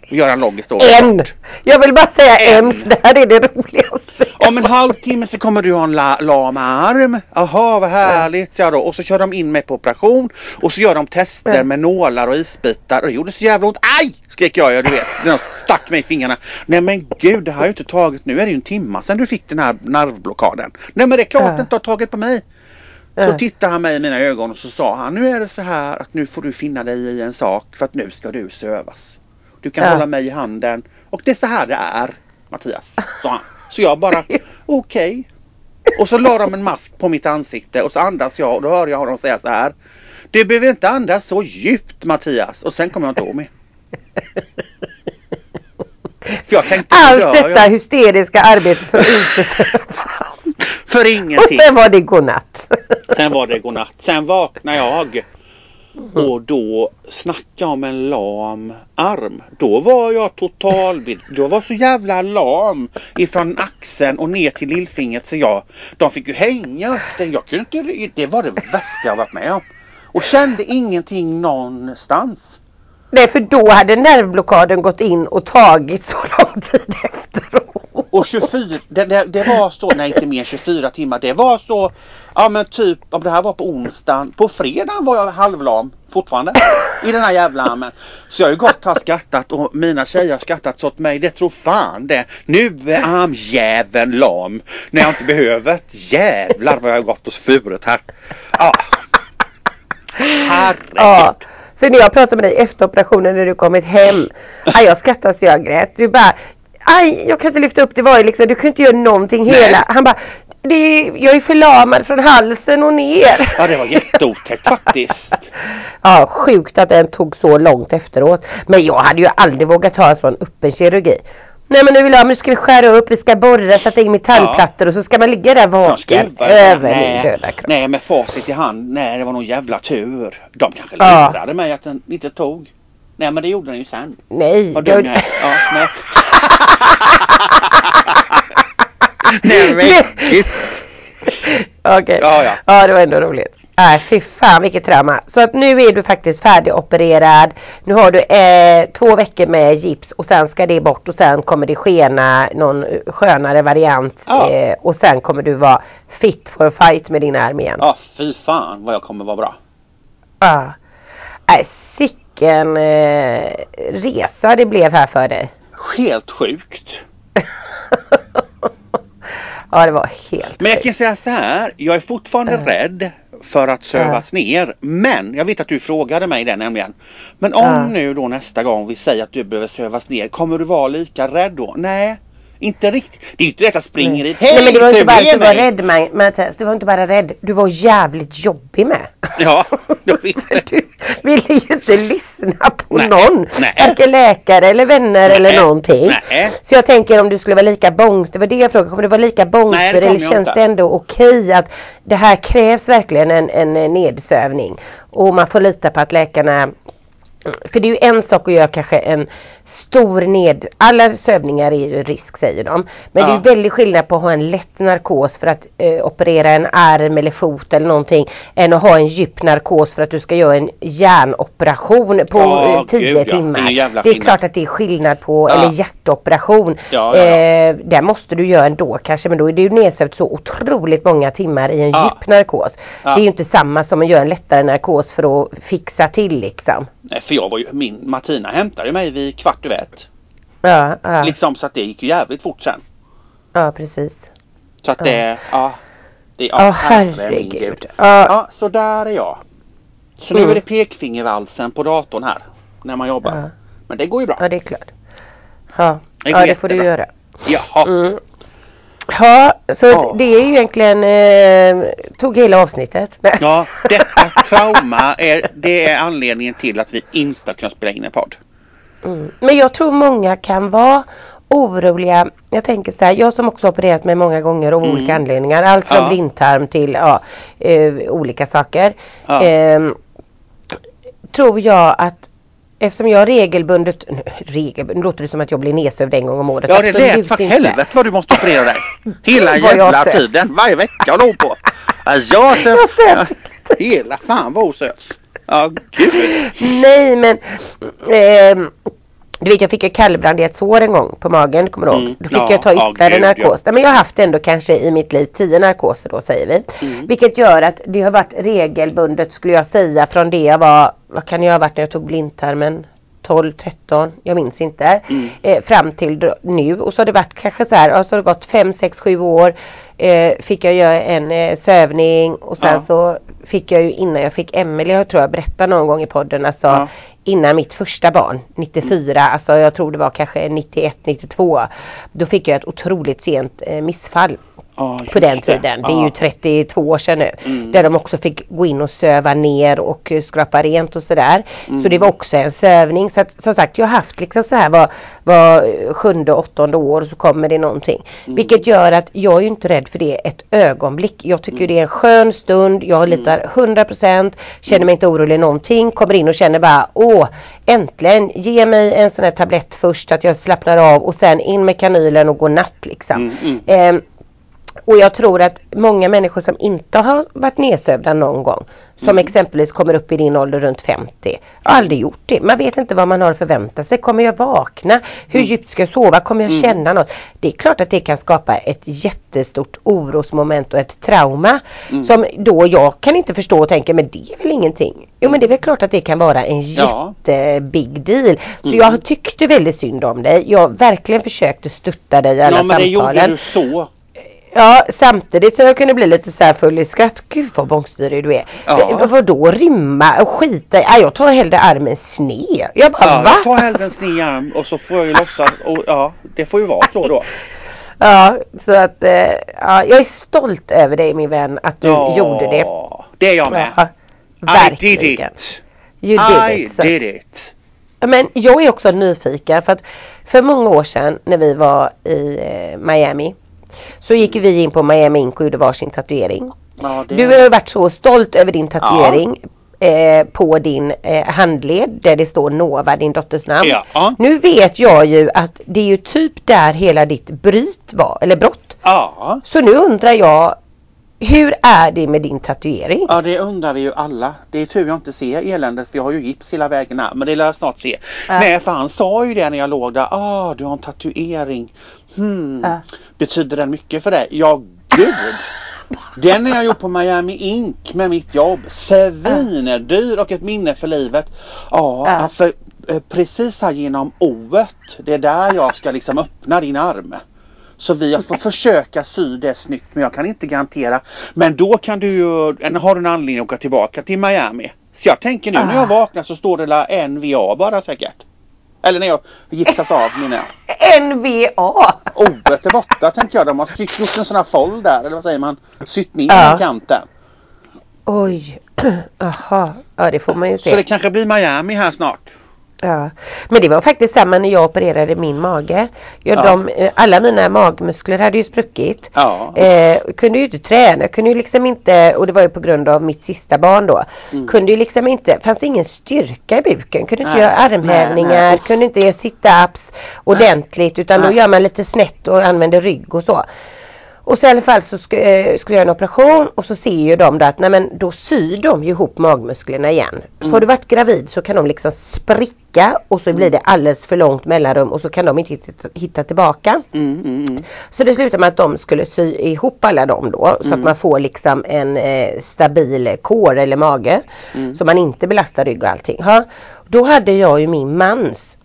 Göra en lång historia En! kort. Jag vill bara säga en, En. för det här är det roligaste. Om en halvtimme så kommer du ha en la, lam arm. Jaha vad härligt ja då. Och så kör de in mig på operation. Och så gör de tester Ja. med nålar och isbitar. Och det gjorde så jävla ont. Aj! Skrek jag ja du vet. Den stack mig i fingrarna. Nej men gud det har ju inte tagit. Nu är det ju en timma sedan du fick den här nervblockaden. Nej men det är klart Ja. det inte har tagit på mig. Så tittade han mig i mina ögon och så sa han nu är det så här att nu får du finna dig i en sak för att nu ska du sövas. Du kan Ja. hålla mig i handen och det är så här det är Mattias. Sa han. Så jag bara *laughs* okej. Och så la de en mask på mitt ansikte och så andas jag och då hör jag honom säga så här. Du behöver inte andas så djupt Mattias. Och sen kommer jag inte ihåg mer. Tänkte Allt dör detta jag. hysteriska arbete för att inte. *laughs* För Och ingenting. sen var det godnatt. Sen var det godnatt. Sen vaknade jag. Och då snackade jag om en lam arm. Då var jag total Då var så jävla lam ifrån axeln och ner till lillfingret så jag. De fick ju hänga. Jag kunde inte. Det var det värsta jag varit med om. Och kände ingenting någonstans. Nej, för då hade nervblockaden gått in och tagit så lång tid efteråt. Och 24, det, det, det var så, nej inte mer än 24 timmar. Det var så, ja men typ om det här var på onsdagen. På fredagen var jag halvlam fortfarande. I den här jävla armen. Så jag har ju gått och skrattat och mina tjejer har skrattat så åt mig. Det tror fan det. Nu är armjäveln lam. När jag inte behöver. Jävlar vad jag har gått och svurit här. Ja. Herregud. Ja, för när jag pratade med dig efter operationen när du kommit hem. Aj, jag skrattade så jag grät. Du bara Aj, jag kan inte lyfta upp det var ju liksom, du kunde inte göra någonting Nej. hela. Han bara det är, jag är förlamad från halsen och ner. Ja det var jätteotäckt *laughs* faktiskt. Ja, sjukt att den tog så långt efteråt. Men jag hade ju aldrig vågat ta en sån öppen kirurgi. Nej men nu vill jag, nu ska vi skära upp, vi ska borra, sätta in metallplattor och så ska man ligga där vaken över nej, min döda kropp. Nej med facit i hand. Nej det var nog jävla tur. De kanske Ja. lurade mig att den inte tog. Nej men det gjorde den ju sen. Nej, Vad dum jag är. Ja, nej. *laughs* *laughs* *laughs* nej men. Okej. Ja, ja. ja, det var ändå roligt. Nej fy fan vilket trauma. Så att nu är du faktiskt färdigopererad. Nu har du eh, två veckor med gips och sen ska det bort och sen kommer det skena någon skönare variant. Ja. Eh, och sen kommer du vara fit for fight med din arm igen. Ja, fy fan vad jag kommer vara bra. Ja. Nej sicken eh, resa det blev här för dig. Helt sjukt. *laughs* ja det var helt Men jag kan säga så här. Jag är fortfarande Ja. rädd för att sövas ner. Men jag vet att du frågade mig det nämligen. Men om Ja. nu då nästa gång vi säger att du behöver sövas ner. Kommer du vara lika rädd då? Nej. Inte riktigt. Det är ju inte det att jag springer dit. Nej men det var inte bara att du var rädd Ma- Mattias. Du var inte bara rädd. Du var jävligt jobbig med. Ja, jag *laughs* vet det. *laughs* Ville ju inte lyssna på Nej, någon. nej. Varken läkare eller vänner eller någonting. Nej. Så jag tänker om du skulle vara lika bångstyrig. Det var det jag frågade. Kommer du vara lika Nej, bångstyrig eller känns det ändå okej att det här krävs verkligen en, en eh, nedsövning. Och man får lita på att läkarna för det är ju en sak att göra kanske en stor ned... Alla sövningar är ju risk säger de. Men det är Ja. väldigt skillnad på att ha en lätt narkos för att eh, operera en arm eller fot eller någonting. Än att ha en djup narkos för att du ska göra en hjärnoperation på Ja, eh, 10 gud, ja. timmar. Det är en jävla det är skillnad. klart att det är skillnad på, Ja. eller hjärtoperation. Ja, ja, ja. Eh, där måste du göra ändå kanske men då är du nedsövd så otroligt många timmar i en Ja. djup narkos. Ja. Det är ju inte samma som att göra en lättare narkos för att fixa till liksom. Nej, för jag var ju, min Martina hämtade mig vid kvart över ett. Ja, ja, Liksom så att det gick ju jävligt fort sen. ja precis. Så att det, ja. Det, Ja, herregud. herregud. Ja, Ja, så där är jag. Så nu Mm. är det pekfingervalsen på datorn här. När man jobbar. Ja. Men det går ju bra. ja, det är klart. Ja, Det ja det får du göra. Jaha. Mm. Ja, så Ja. det är ju egentligen, eh, tog hela avsnittet. *laughs* Ja, detta trauma är, det är anledningen till att vi inte har kunnat spela in en podd. Mm. Men jag tror många kan vara oroliga. Jag tänker så här, jag som också opererat mig många gånger av Mm. olika anledningar. Allt från Ja. blindtarm till ja, eh, olika saker. Ja. Ehm, tror jag att Eftersom jag regelbundet, regelbundet, nu låter det som att jag blir nedsövd en gång om året. Ja det lät för helvete vad du måste operera dig. Hela jävla tiden. Varje vecka håller på. Ja, Jag Jag sövs. Hela fan vad hon sövs. Ja gud. Nej men ehm, du vet jag fick ju kallbrand i ett sår en gång på magen, kommer du ihåg? Mm, Då fick ja, jag ta ja, ytterligare gud, narkos. Nej, Men jag har haft ändå kanske i mitt liv 10 narkoser då säger vi. Mm. Vilket gör att det har varit regelbundet skulle jag säga från det jag var, vad kan jag ha varit när jag tog blindtarmen? 12, 13, jag minns inte. Mm. Eh, fram till nu och så har det varit kanske så här, ja, så har det gått 5, 6, 7 år. Eh, fick jag göra en eh, sövning och sen Ja. så fick jag ju innan jag fick Emelie, jag tror jag berättade någon gång i podden, alltså Ja. innan mitt första barn, 94, alltså jag tror det var kanske 91, 92. Då fick jag ett otroligt sent eh, missfall Ja, på den det. tiden. Det är Ja. ju 32 år sedan nu. Mm. Där de också fick gå in och söva ner och eh, skrapa rent och sådär. Så Mm. det var också en sövning. Så att, som sagt jag har haft liksom så här var, var eh, sjunde, åttonde år så kommer det någonting. Mm. Vilket gör att jag är ju inte rädd för det ett ögonblick. Jag tycker Mm. det är en skön stund. Jag litar 100% känner mig inte orolig någonting. Kommer in och känner bara åh äntligen ge mig en sån här tablett först så att jag slappnar av och sen in med kanylen och gå natt liksom. Mm, mm. Ehm, och jag tror att många människor som inte har varit nedsövda någon gång som Mm. exempelvis kommer upp i din ålder runt 50 har aldrig gjort det. Man vet inte vad man har att förvänta sig. Kommer jag vakna? Hur Mm. djupt ska jag sova? Kommer jag känna något? Det är klart att det kan skapa ett jättestort orosmoment och ett trauma Mm. som då jag kan inte förstå och tänka men det är väl ingenting. Jo men det är väl klart att det kan vara en Ja. jätte big deal. Så Mm. jag tyckte väldigt synd om dig. Jag verkligen försökte stötta dig i alla Ja men det samtalen. gjorde du så. Ja samtidigt som jag kunde bli lite så här full i skratt. Gud vad bångstyrig du är. Ja. Ja. Vadå rimma och skita i? Ja, jag tar hellre armen sned. Jag bara Ja, va? jag tar hellre en sned arm och så får jag ju låtsas. Och, ja, det får ju vara så då. *laughs* Ja så att eh, ja, jag är stolt över dig min vän att du ja, gjorde det. Det är jag med. Ja, I did verkligen. it. You did I it. Så- did it. Men jag är också nyfiken för att för många år sedan när vi var i eh, Miami så gick vi in på Miami Ink och gjorde varsin tatuering. Ja, det... Du har ju varit så stolt över din tatuering eh, på din eh, handled där det står Nova, din dotters namn. Ja. Nu vet jag ju att det är ju typ där hela ditt bryt var, eller brott. Ja. Så nu undrar jag, hur är det med din tatuering? Ja det undrar vi ju alla. Det är tur jag inte ser eländet för jag har ju gips hela vägen här. Men det lär jag snart se. Ja. Nej för han sa ju det när jag låg där. Ah du har en tatuering. Hmm. Ja. Betyder den mycket för dig? Ja gud. Den har jag gjort på Miami Ink med mitt jobb. Svindyr och ett minne för livet. Ja, Ja. för eh, precis här genom oet. Det är där jag ska liksom öppna din arm. Så vi får försöka sy det snyggt men jag kan inte garantera. Men då kan du ju, har du en anledning att åka tillbaka till Miami. Så jag tänker nu när jag vaknar så står det där NVA bara säkert. Eller när jag gipsas av menar jag. NVA! Oet är borta tänker jag. De har gjort en sån här fold där eller vad säger man? Sytt ner Ja. kanten. Oj, *clears throat* jaha, ja det får man ju Så det se. kanske blir Miami här snart. Ja. Men det var faktiskt samma när jag opererade min mage. Jag, Ja. de, eh, alla mina magmuskler hade ju spruckit. Ja. Eh, kunde ju inte träna, kunde ju liksom inte, och det var ju på grund av mitt sista barn då. Mm. Kunde ju liksom inte, fanns ingen styrka i buken. Kunde inte Nej, göra armhävningar, nej, nej, kunde inte göra sit-ups ordentligt utan då gör man lite snett och använder rygg och så. Och så i alla fall så sk- eh, skulle jag göra en operation och så ser ju de då att nej men då syr de ju ihop magmusklerna igen. Mm. Får du varit gravid så kan de liksom spricka och så blir det alldeles för långt mellanrum och så kan de inte hitta, hitta tillbaka. Mm, mm, mm. Så det slutade med att de skulle sy ihop alla dem då så att man får liksom en eh, stabil kår eller mage. Så man inte belastar rygg och allting. Ha. Då hade jag ju min mans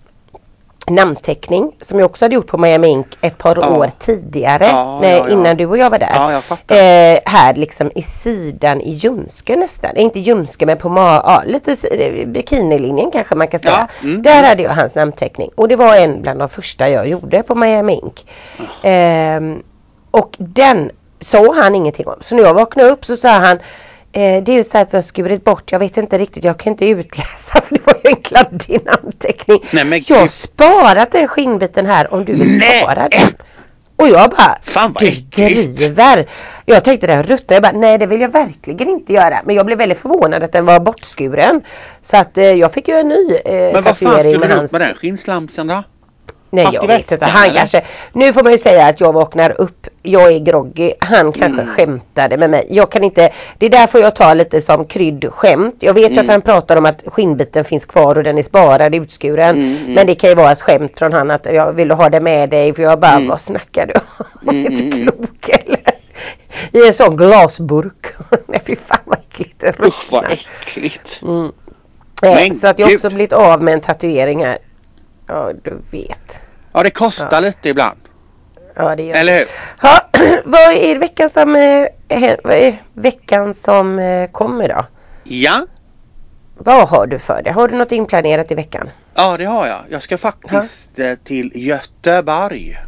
namnteckning som jag också hade gjort på Miami Ink ett par Ja. år tidigare Ja, när, ja, innan du och jag var där. Ja, jag. Eh, här liksom i sidan i ljumske nästan. Inte ljumske men på ma- ja, lite eh, bikinilinjen kanske man kan säga. Mm, Där hade jag hans namnteckning och det var en bland de första jag gjorde på Miami Ink. Ehm, och den såg han ingenting om. Så när jag vaknade upp så sa han eh, det är ju så här att vi har skurit bort, jag vet inte riktigt, jag kan inte utläsa *laughs* för det var ju en kladdig namnteckning. Nej, men jag har sparat den skinnbiten här om du vill Nej. spara den. Och jag bara, Fan, vad du äckligt." driver. Jag tänkte den ruttnar, jag bara, nej det vill jag verkligen inte göra. Men jag blev väldigt förvånad att den var bortskuren. Så att eh, jag fick ju en ny eh, Men vad fan skulle med du upp med den skinnslamsen då? Nej jag vet inte. Han eller? kanske, nu får man ju säga att jag vaknar upp. Jag är groggy. Han kanske Mm. skämtade med mig. Jag kan inte, det är därför jag tar lite som kryddskämt. Jag vet Mm. att han pratar om att skinnbiten finns kvar och den är sparad, utskuren. Mm, mm. Men det kan ju vara ett skämt från han att jag vill ha det med dig. För jag bara, Mm. vad snackar du om? *laughs* Mm, är inte mm, klok eller? I en sån glasburk. *laughs* Nej fy fan vad äckligt. Usch vad äckligt. Mm. Eh, Men så att jag också blivit av med en tatuering här. Ja du vet. Ja det kostar Ja. lite ibland. Ja det gör Eller hur? Ja, *clears throat* vad är veckan som, eh, vad är veckan som eh, kommer då? Ja. Vad har du för dig? Har du något inplanerat i veckan? Ja det har jag. Jag ska faktiskt eh, till Göteborg.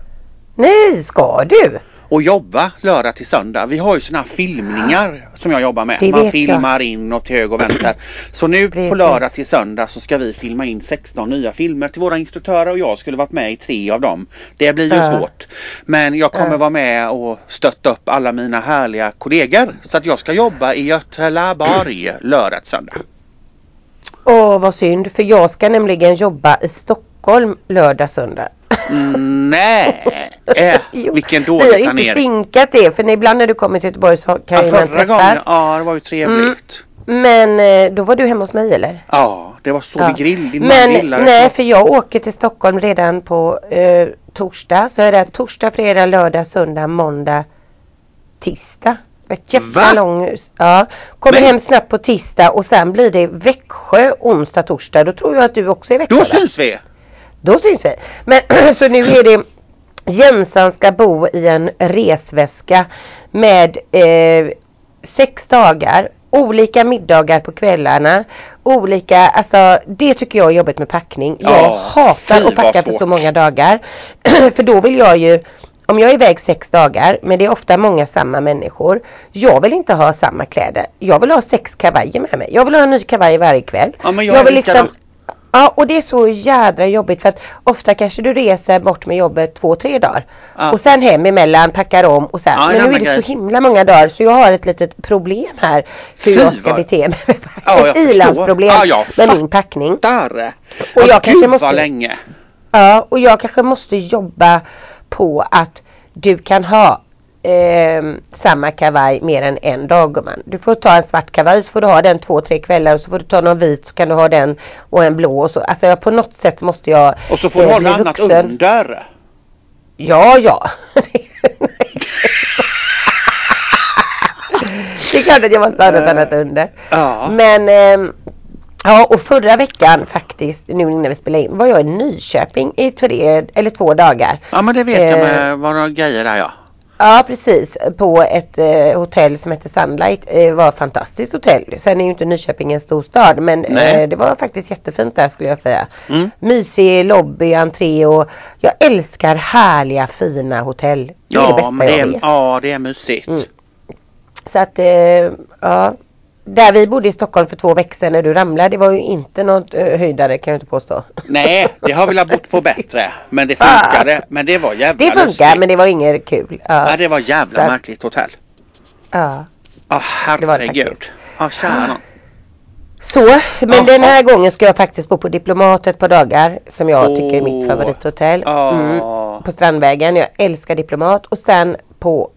Nej, ska du? Och jobba lördag till söndag. Vi har ju sådana här filmningar som jag jobbar med. Det Man filmar in och till höger och vänster. Så nu på Precis. lördag till söndag så ska vi filma in 16 nya filmer till våra instruktörer och jag skulle varit med i tre av dem. Det blir ju Ja. svårt. Men jag kommer Ja. vara med och stötta upp alla mina härliga kollegor. Så att jag ska jobba i Göteborg lördag till söndag. Åh vad synd för jag ska nämligen jobba i Stockholm lördag söndag. Mm, nej! Äh, *laughs* vilken Vi har dålig ju inte planering. synkat det för ibland när du kommer till Göteborg så kan Ja, ju man förra gången, ja det var ju trevligt. Men eh, då var du hemma hos mig eller? Ja, det var så Ja. vi grill. Din Men nej för jag åker till Stockholm redan på eh, torsdag. Så är det torsdag, fredag, lördag, söndag, måndag, tisdag. Jävla lång, ja. Kommer Men- hem snabbt på tisdag och sen blir det Växjö onsdag, torsdag. Då tror jag att du också är i Växjö Då syns vi! Då syns vi. Men *clears throat* så nu är det Jensan ska bo i en resväska med eh, sex dagar, olika middagar på kvällarna, olika, alltså det tycker jag är jobbigt med packning. Jag Ja, hatar att packa för så många dagar. *clears throat* för då vill jag ju om jag är iväg sex dagar, men det är ofta många samma människor. Jag vill inte ha samma kläder. Jag vill ha sex kavajer med mig. Jag vill ha en ny kavaj varje kväll. Ja, jag är vill likadan. Ja och det är så jädra jobbigt för att ofta kanske du reser bort med jobbet två, tre dagar. Ja. Och sen hem emellan, packar om och sen. Ja, en Men nu är det grej. så himla många dagar så jag har ett litet problem här. Hur Fy, jag ska vad- bete mig. Ja, ett *laughs* ilandsproblem Ja, med min packning. Där! Och Ja, jag kanske gud måste- länge! Ja och jag kanske måste jobba på att du kan ha eh, samma kavaj mer än en dag gumman. Du får ta en svart kavaj så får du ha den två, tre kvällar och så får du ta någon vit så kan du ha den och en blå och så. Alltså jag, på något sätt måste jag Och så får du eh, ha något annat under. Ja, ja. *laughs* det är klart att jag måste ha något annat under. Ja. Men ehm, Ja och förra veckan faktiskt nu innan vi spelade in var jag i Nyköping i tre eller två dagar. Ja men det vet jag Eh, med vad några grejer där ja. Ja precis på ett eh, hotell som heter Sunlight. Eh, var ett fantastiskt hotell. Sen är ju inte Nyköping en stor stad men eh, det var faktiskt jättefint där skulle jag säga. Mm. Mysig lobby, entré och jag älskar härliga fina hotell. Det är det Ja, bästa men det jag är, vet. ja det är mysigt. Mm. Så att eh, ja. Där vi bodde i Stockholm för två veckor sedan när du ramlade det var ju inte något eh, höjdare kan jag inte påstå. Nej, det har velat bott på bättre. Men det funkade. Men det var jävla Det funkar lustigt. men det var inget kul. Ja. Ja, det var jävla att- märkligt hotell. ja. Ja, det herregud. Ja, kära nån. Så, men Jaha. den här gången ska jag faktiskt bo på Diplomat ett par dagar som jag tycker är mitt favorithotell. Mm, på Strandvägen. Jag älskar Diplomat och sen på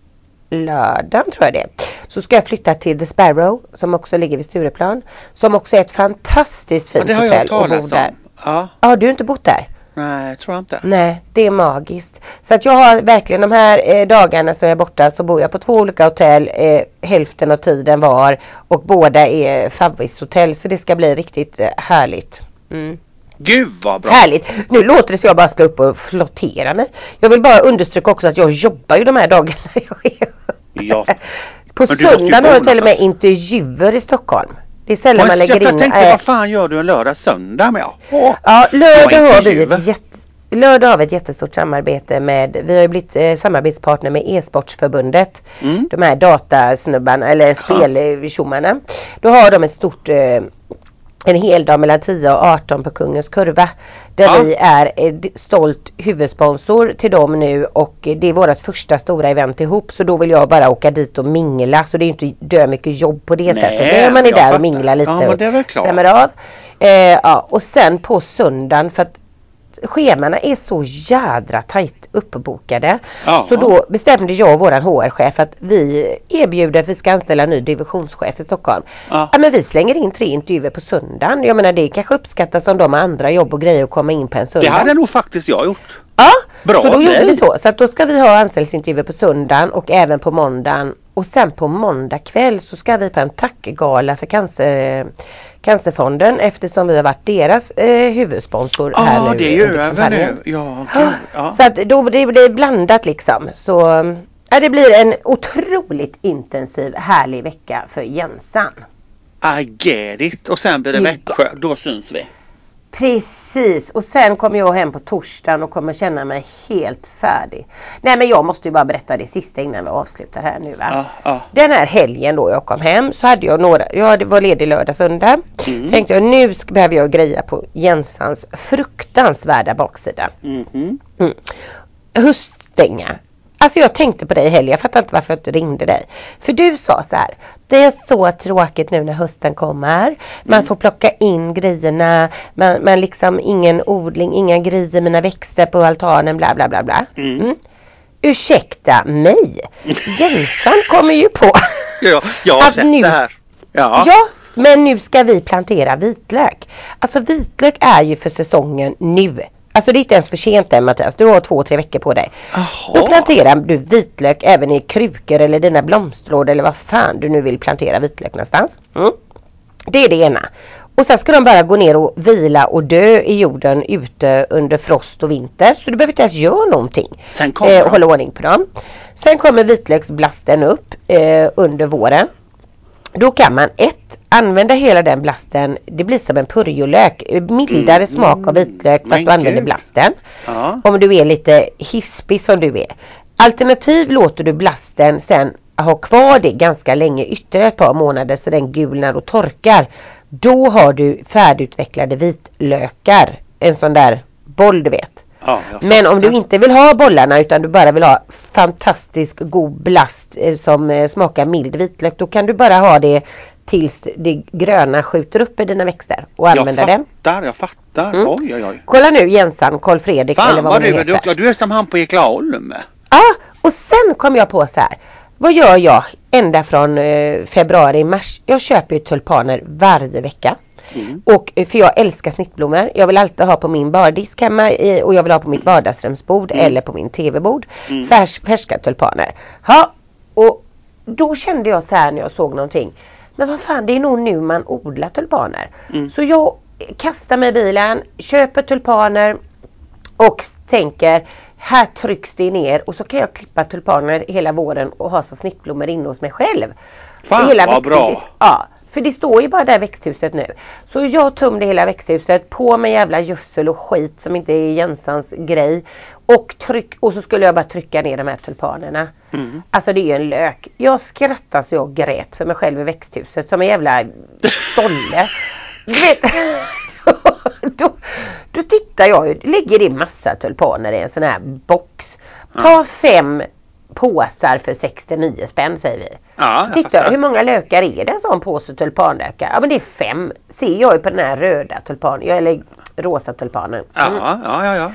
lördagen tror jag det så ska jag flytta till The Sparrow som också ligger vid Stureplan. Som också är ett fantastiskt Ja, fint det har hotell jag talat där. om. Ja, Ja, du har inte bott där? nej, tror jag inte. Nej, det är magiskt. Så att jag har verkligen de här eh, dagarna som jag är borta så bor jag på två olika hotell eh, hälften av tiden var och båda är favorithotell så det ska bli riktigt eh, härligt. Mm. Gud vad bra. Härligt! Nu låter det som jag bara ska upp och flottera mig. Jag vill bara understryka också att jag jobbar ju de här dagarna *laughs* jag är Ja. På Men söndagen bo har jag till och med någonstans. intervjuer i Stockholm. Det är sällan man jag, lägger jag in tänkte eh, vad fan gör du en lördag söndag med? Åh. Ja, lördag har vi ett jätte Lördag har vi ett jättestort samarbete med, vi har ju blivit eh, samarbetspartner med e-sportsförbundet. Mm. De här datasnubbarna eller speltjommarna. Då har de ett stort eh, en hel dag mellan 10 och 18 på Kungens Kurva. Där Ja. vi är eh, stolt huvudsponsor till dem nu och eh, det är vårt första stora event ihop så då vill jag bara åka dit och mingla så det är inte dö mycket jobb på det Nej, sättet. Då är man är där och minglar lite Ja, och det är stämmer av. Eh, ja, och sen på söndagen för att schemana är så jädra tajt uppbokade. Ja. Så då bestämde jag och våran HR-chef att vi erbjuder att vi ska anställa en ny divisionschef i Stockholm. Ja. Ja, men vi slänger in tre intervjuer på söndagen. Jag menar det kanske uppskattas om de har andra jobb och grejer att komma in på en Det söndag. hade nog faktiskt jag gjort. Ja, Bra så då gjorde vi så. Så att då ska vi ha anställningsintervjuer på söndagen och även på måndagen. Och sen på måndag kväll så ska vi på en tackgala för cancer, Cancerfonden eftersom vi har varit deras eh, huvudsponsor Ja, nu. det är ju över nu. Ja, gud. Ja. Så att då det blir blandat liksom. Så ja, det blir en otroligt intensiv härlig vecka för Jensan. I get it. Och sen blir det. Växjö. Då syns vi. Precis och sen kommer jag hem på torsdagen och kommer känna mig helt färdig. Nej men jag måste ju bara berätta det sista innan vi avslutar här nu va. Ja, ja. Den här helgen då jag kom hem så hade jag några, jag var ledig lördag söndag. Mm. Tänkte jag nu ska, behöver jag greja på Jensans fruktansvärda baksida. Mhm. Mm. Höststänga. Alltså jag tänkte på dig i helgen, jag fattar inte varför jag inte ringde dig. För du sa så här, det är så tråkigt nu när hösten kommer. Man Mm. får plocka in grejerna, man, man liksom ingen odling, inga grejer, mina växter på altanen, bla bla bla bla. Mm. Mm. Ursäkta mig, Jensan kommer ju på *laughs* Ja, jag har Att sett nu- det här. Ja. Ja, men nu ska vi plantera vitlök. Alltså vitlök är ju för säsongen nu. Alltså det är inte ens för sent än Mattias. Du har två, tre veckor på dig. Då Jaha. planterar du vitlök även i krukor eller dina blomsterlådor eller vad fan du nu vill plantera vitlök någonstans. Mm. Det är det ena. Och sen ska de bara gå ner och vila och dö i jorden ute under frost och vinter. Så du behöver inte ens göra någonting. Sen kommer Eh, de. hålla ordning på dem. Sen kommer vitlöksblasten upp eh, under våren. Då kan man ett använda hela den blasten. Det blir som en purjolök. Mildare Mm. smak av vitlök fast Men du använder gud. blasten. Ja. Om du är lite hispig som du är. Alternativ låter du blasten sen ha kvar det ganska länge, ytterligare ett par månader så den gulnar och torkar. Då har du färdigutvecklade vitlökar. En sån där boll du vet. Ja, Men om du inte vill ha bollarna utan du bara vill ha fantastisk god blast eh, som eh, smakar mild vitlök. Då kan du bara ha det tills det gröna skjuter upp i dina växter och Jag använda det. fattar, jag fattar. Mm. Oj, oj, oj. Kolla nu Jensan, Karl Fredrik eller Fan vad vad man du är heter. duktig. Du är som han på Eklaholm. Ja, Och sen kom jag på så här. Vad gör jag ända från eh, februari, mars? Jag köper ju tulpaner varje vecka. Mm. Och, eh, för jag älskar snittblommor. Jag vill alltid ha på min bardisk hemma i, och jag vill ha på mitt vardagsrumsbord Mm. eller på min tv-bord. Mm. Färs, färska tulpaner. Ja, och då kände jag så här när jag såg någonting. Men vad fan det är nog nu man odlar tulpaner. Mm. Så jag kastar mig i bilen, köper tulpaner och tänker här trycks det ner och så kan jag klippa tulpaner hela våren och ha som snittblommor inne hos mig själv. Fan, hela vad bra. Ja, för det står ju bara där växthuset nu. Så jag tömde hela växthuset på med jävla gödsel och skit som inte är Jensans grej. Och, tryck, och så skulle jag bara trycka ner de här tulpanerna. Mm. Alltså det är ju en lök. Jag skrattade så jag grät för mig själv i växthuset som en jävla stolle. Du vet, *laughs* då, då tittar jag ju, ligger det massa tulpaner i en sån här box. Ta fem påsar för 69 spänn säger vi. Ja, Så tittar jag, hur många lökar är det en sån påse tulpanlökar? Ja men det är fem. Ser jag ju på den här röda tulpanen, eller rosa tulpanen. Mm. Ja, ja, ja, ja.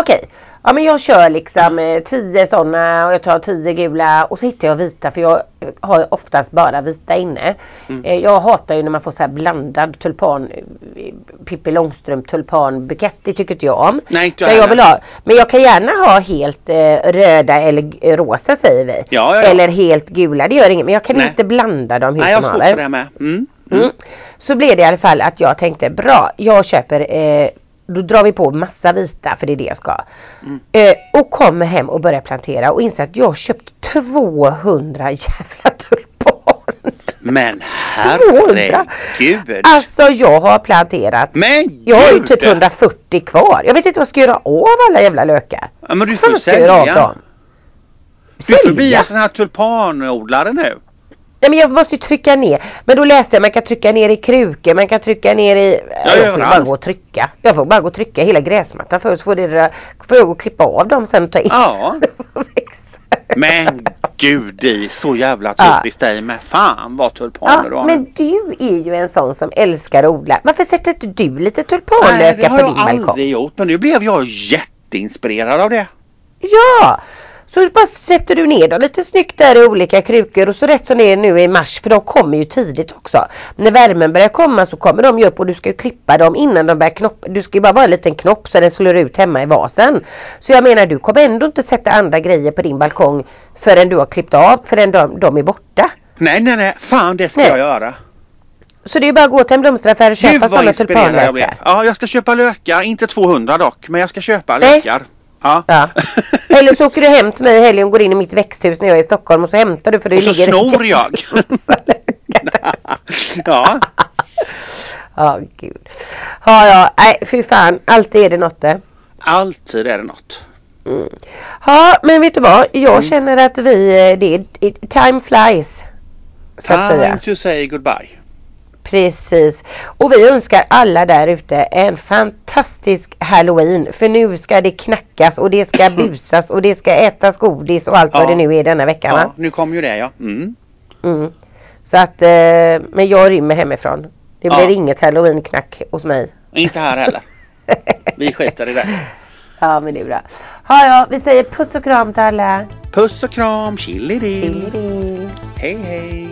Okej. Ja men jag kör liksom eh, 10 sådana och jag tar 10 gula och så hittar jag vita för jag eh, har oftast bara vita inne. Mm. Eh, jag hatar ju när man får så blandad tulpan, eh, Pippi Långstrump tulpanbukett. Det tycker inte jag om. Nej, inte jag jag vill ha, men jag kan gärna ha helt eh, röda eller eh, rosa säger vi. Ja, ja, ja. Eller helt gula, det gör inget. Men jag kan Nej. inte blanda dem hur Nej, jag som haver. med. Mm. Mm. Så blev det i alla fall att jag tänkte bra, jag köper, eh, då drar vi på massa vita för det är det jag ska. Mm. Eh, och kommer hem och börjar plantera och inser att jag har köpt 200 jävla tulpaner. Men 200? herregud. Alltså jag har planterat. Men Jag har ju gud. typ 140 kvar. Jag vet inte vad jag ska göra av alla jävla lökar. Ja, men du får av sälja. dem? Du får bli en sån här tulpanodlare nu. Nej men jag måste ju trycka ner. Men då läste jag man kan trycka ner i krukor, man kan trycka ner i... jag får bara gå och trycka. Jag får bara gå och trycka hela gräsmattan först. Får, det där, får jag gå och klippa av dem sen och ta in. Ja. *laughs* Men gud, det är så jävla Ja. typiskt dig med. Fan vad tulpaner du Ja, har. men du är ju en sån som älskar att odla. Varför sätter inte du lite Nej, det tulpanlökar har på jag din balkong? aldrig gjort. Men nu blev jag jätteinspirerad av det. Ja! Så bara sätter du ner dem lite snyggt där i olika krukor och så rätt som det är nu i mars för de kommer ju tidigt också. När värmen börjar komma så kommer de ju upp och du ska ju klippa dem innan de börjar knoppa. Du ska ju bara vara en liten knopp så den slår ut hemma i vasen. Så jag menar du kommer ändå inte sätta andra grejer på din balkong förrän du har klippt av förrän de, de är borta. Nej, nej, nej. Fan, det ska Nej. jag göra. Så det är bara att gå till en blomsteraffär och köpa sådana inspirerad jag blev. tulpanlökar. Ja, jag ska köpa lökar. Inte 200 dock, men jag ska köpa Nej. lökar. Ja. Ja. *laughs* Eller så åker du hem till mig i helgen och går in i mitt växthus när jag är i Stockholm och så hämtar du för det Och så ligger snor jag. *laughs* ja. Ja, gud. Ja, ja, nej fy fan. Alltid är det något det. Alltid är det något. Mm. Ja, men vet du vad? Jag Mm. känner att vi, eh, det är, it- time flies. Time to say goodbye. Precis. Och vi önskar alla där ute en fantastisk halloween. För nu ska det knackas och det ska busas och det ska ätas godis och allt Ja. vad det nu är denna veckan? Ja, nu kommer ju det ja. Mm. Mm. Så att, eh, men jag rymmer hemifrån. Det Ja. blir inget halloween-knack hos mig. Inte här heller. Vi skiter i det. *laughs* Ja men det är bra. Ja ja, vi säger puss och kram till alla. Puss och kram, Chili. Hej hej.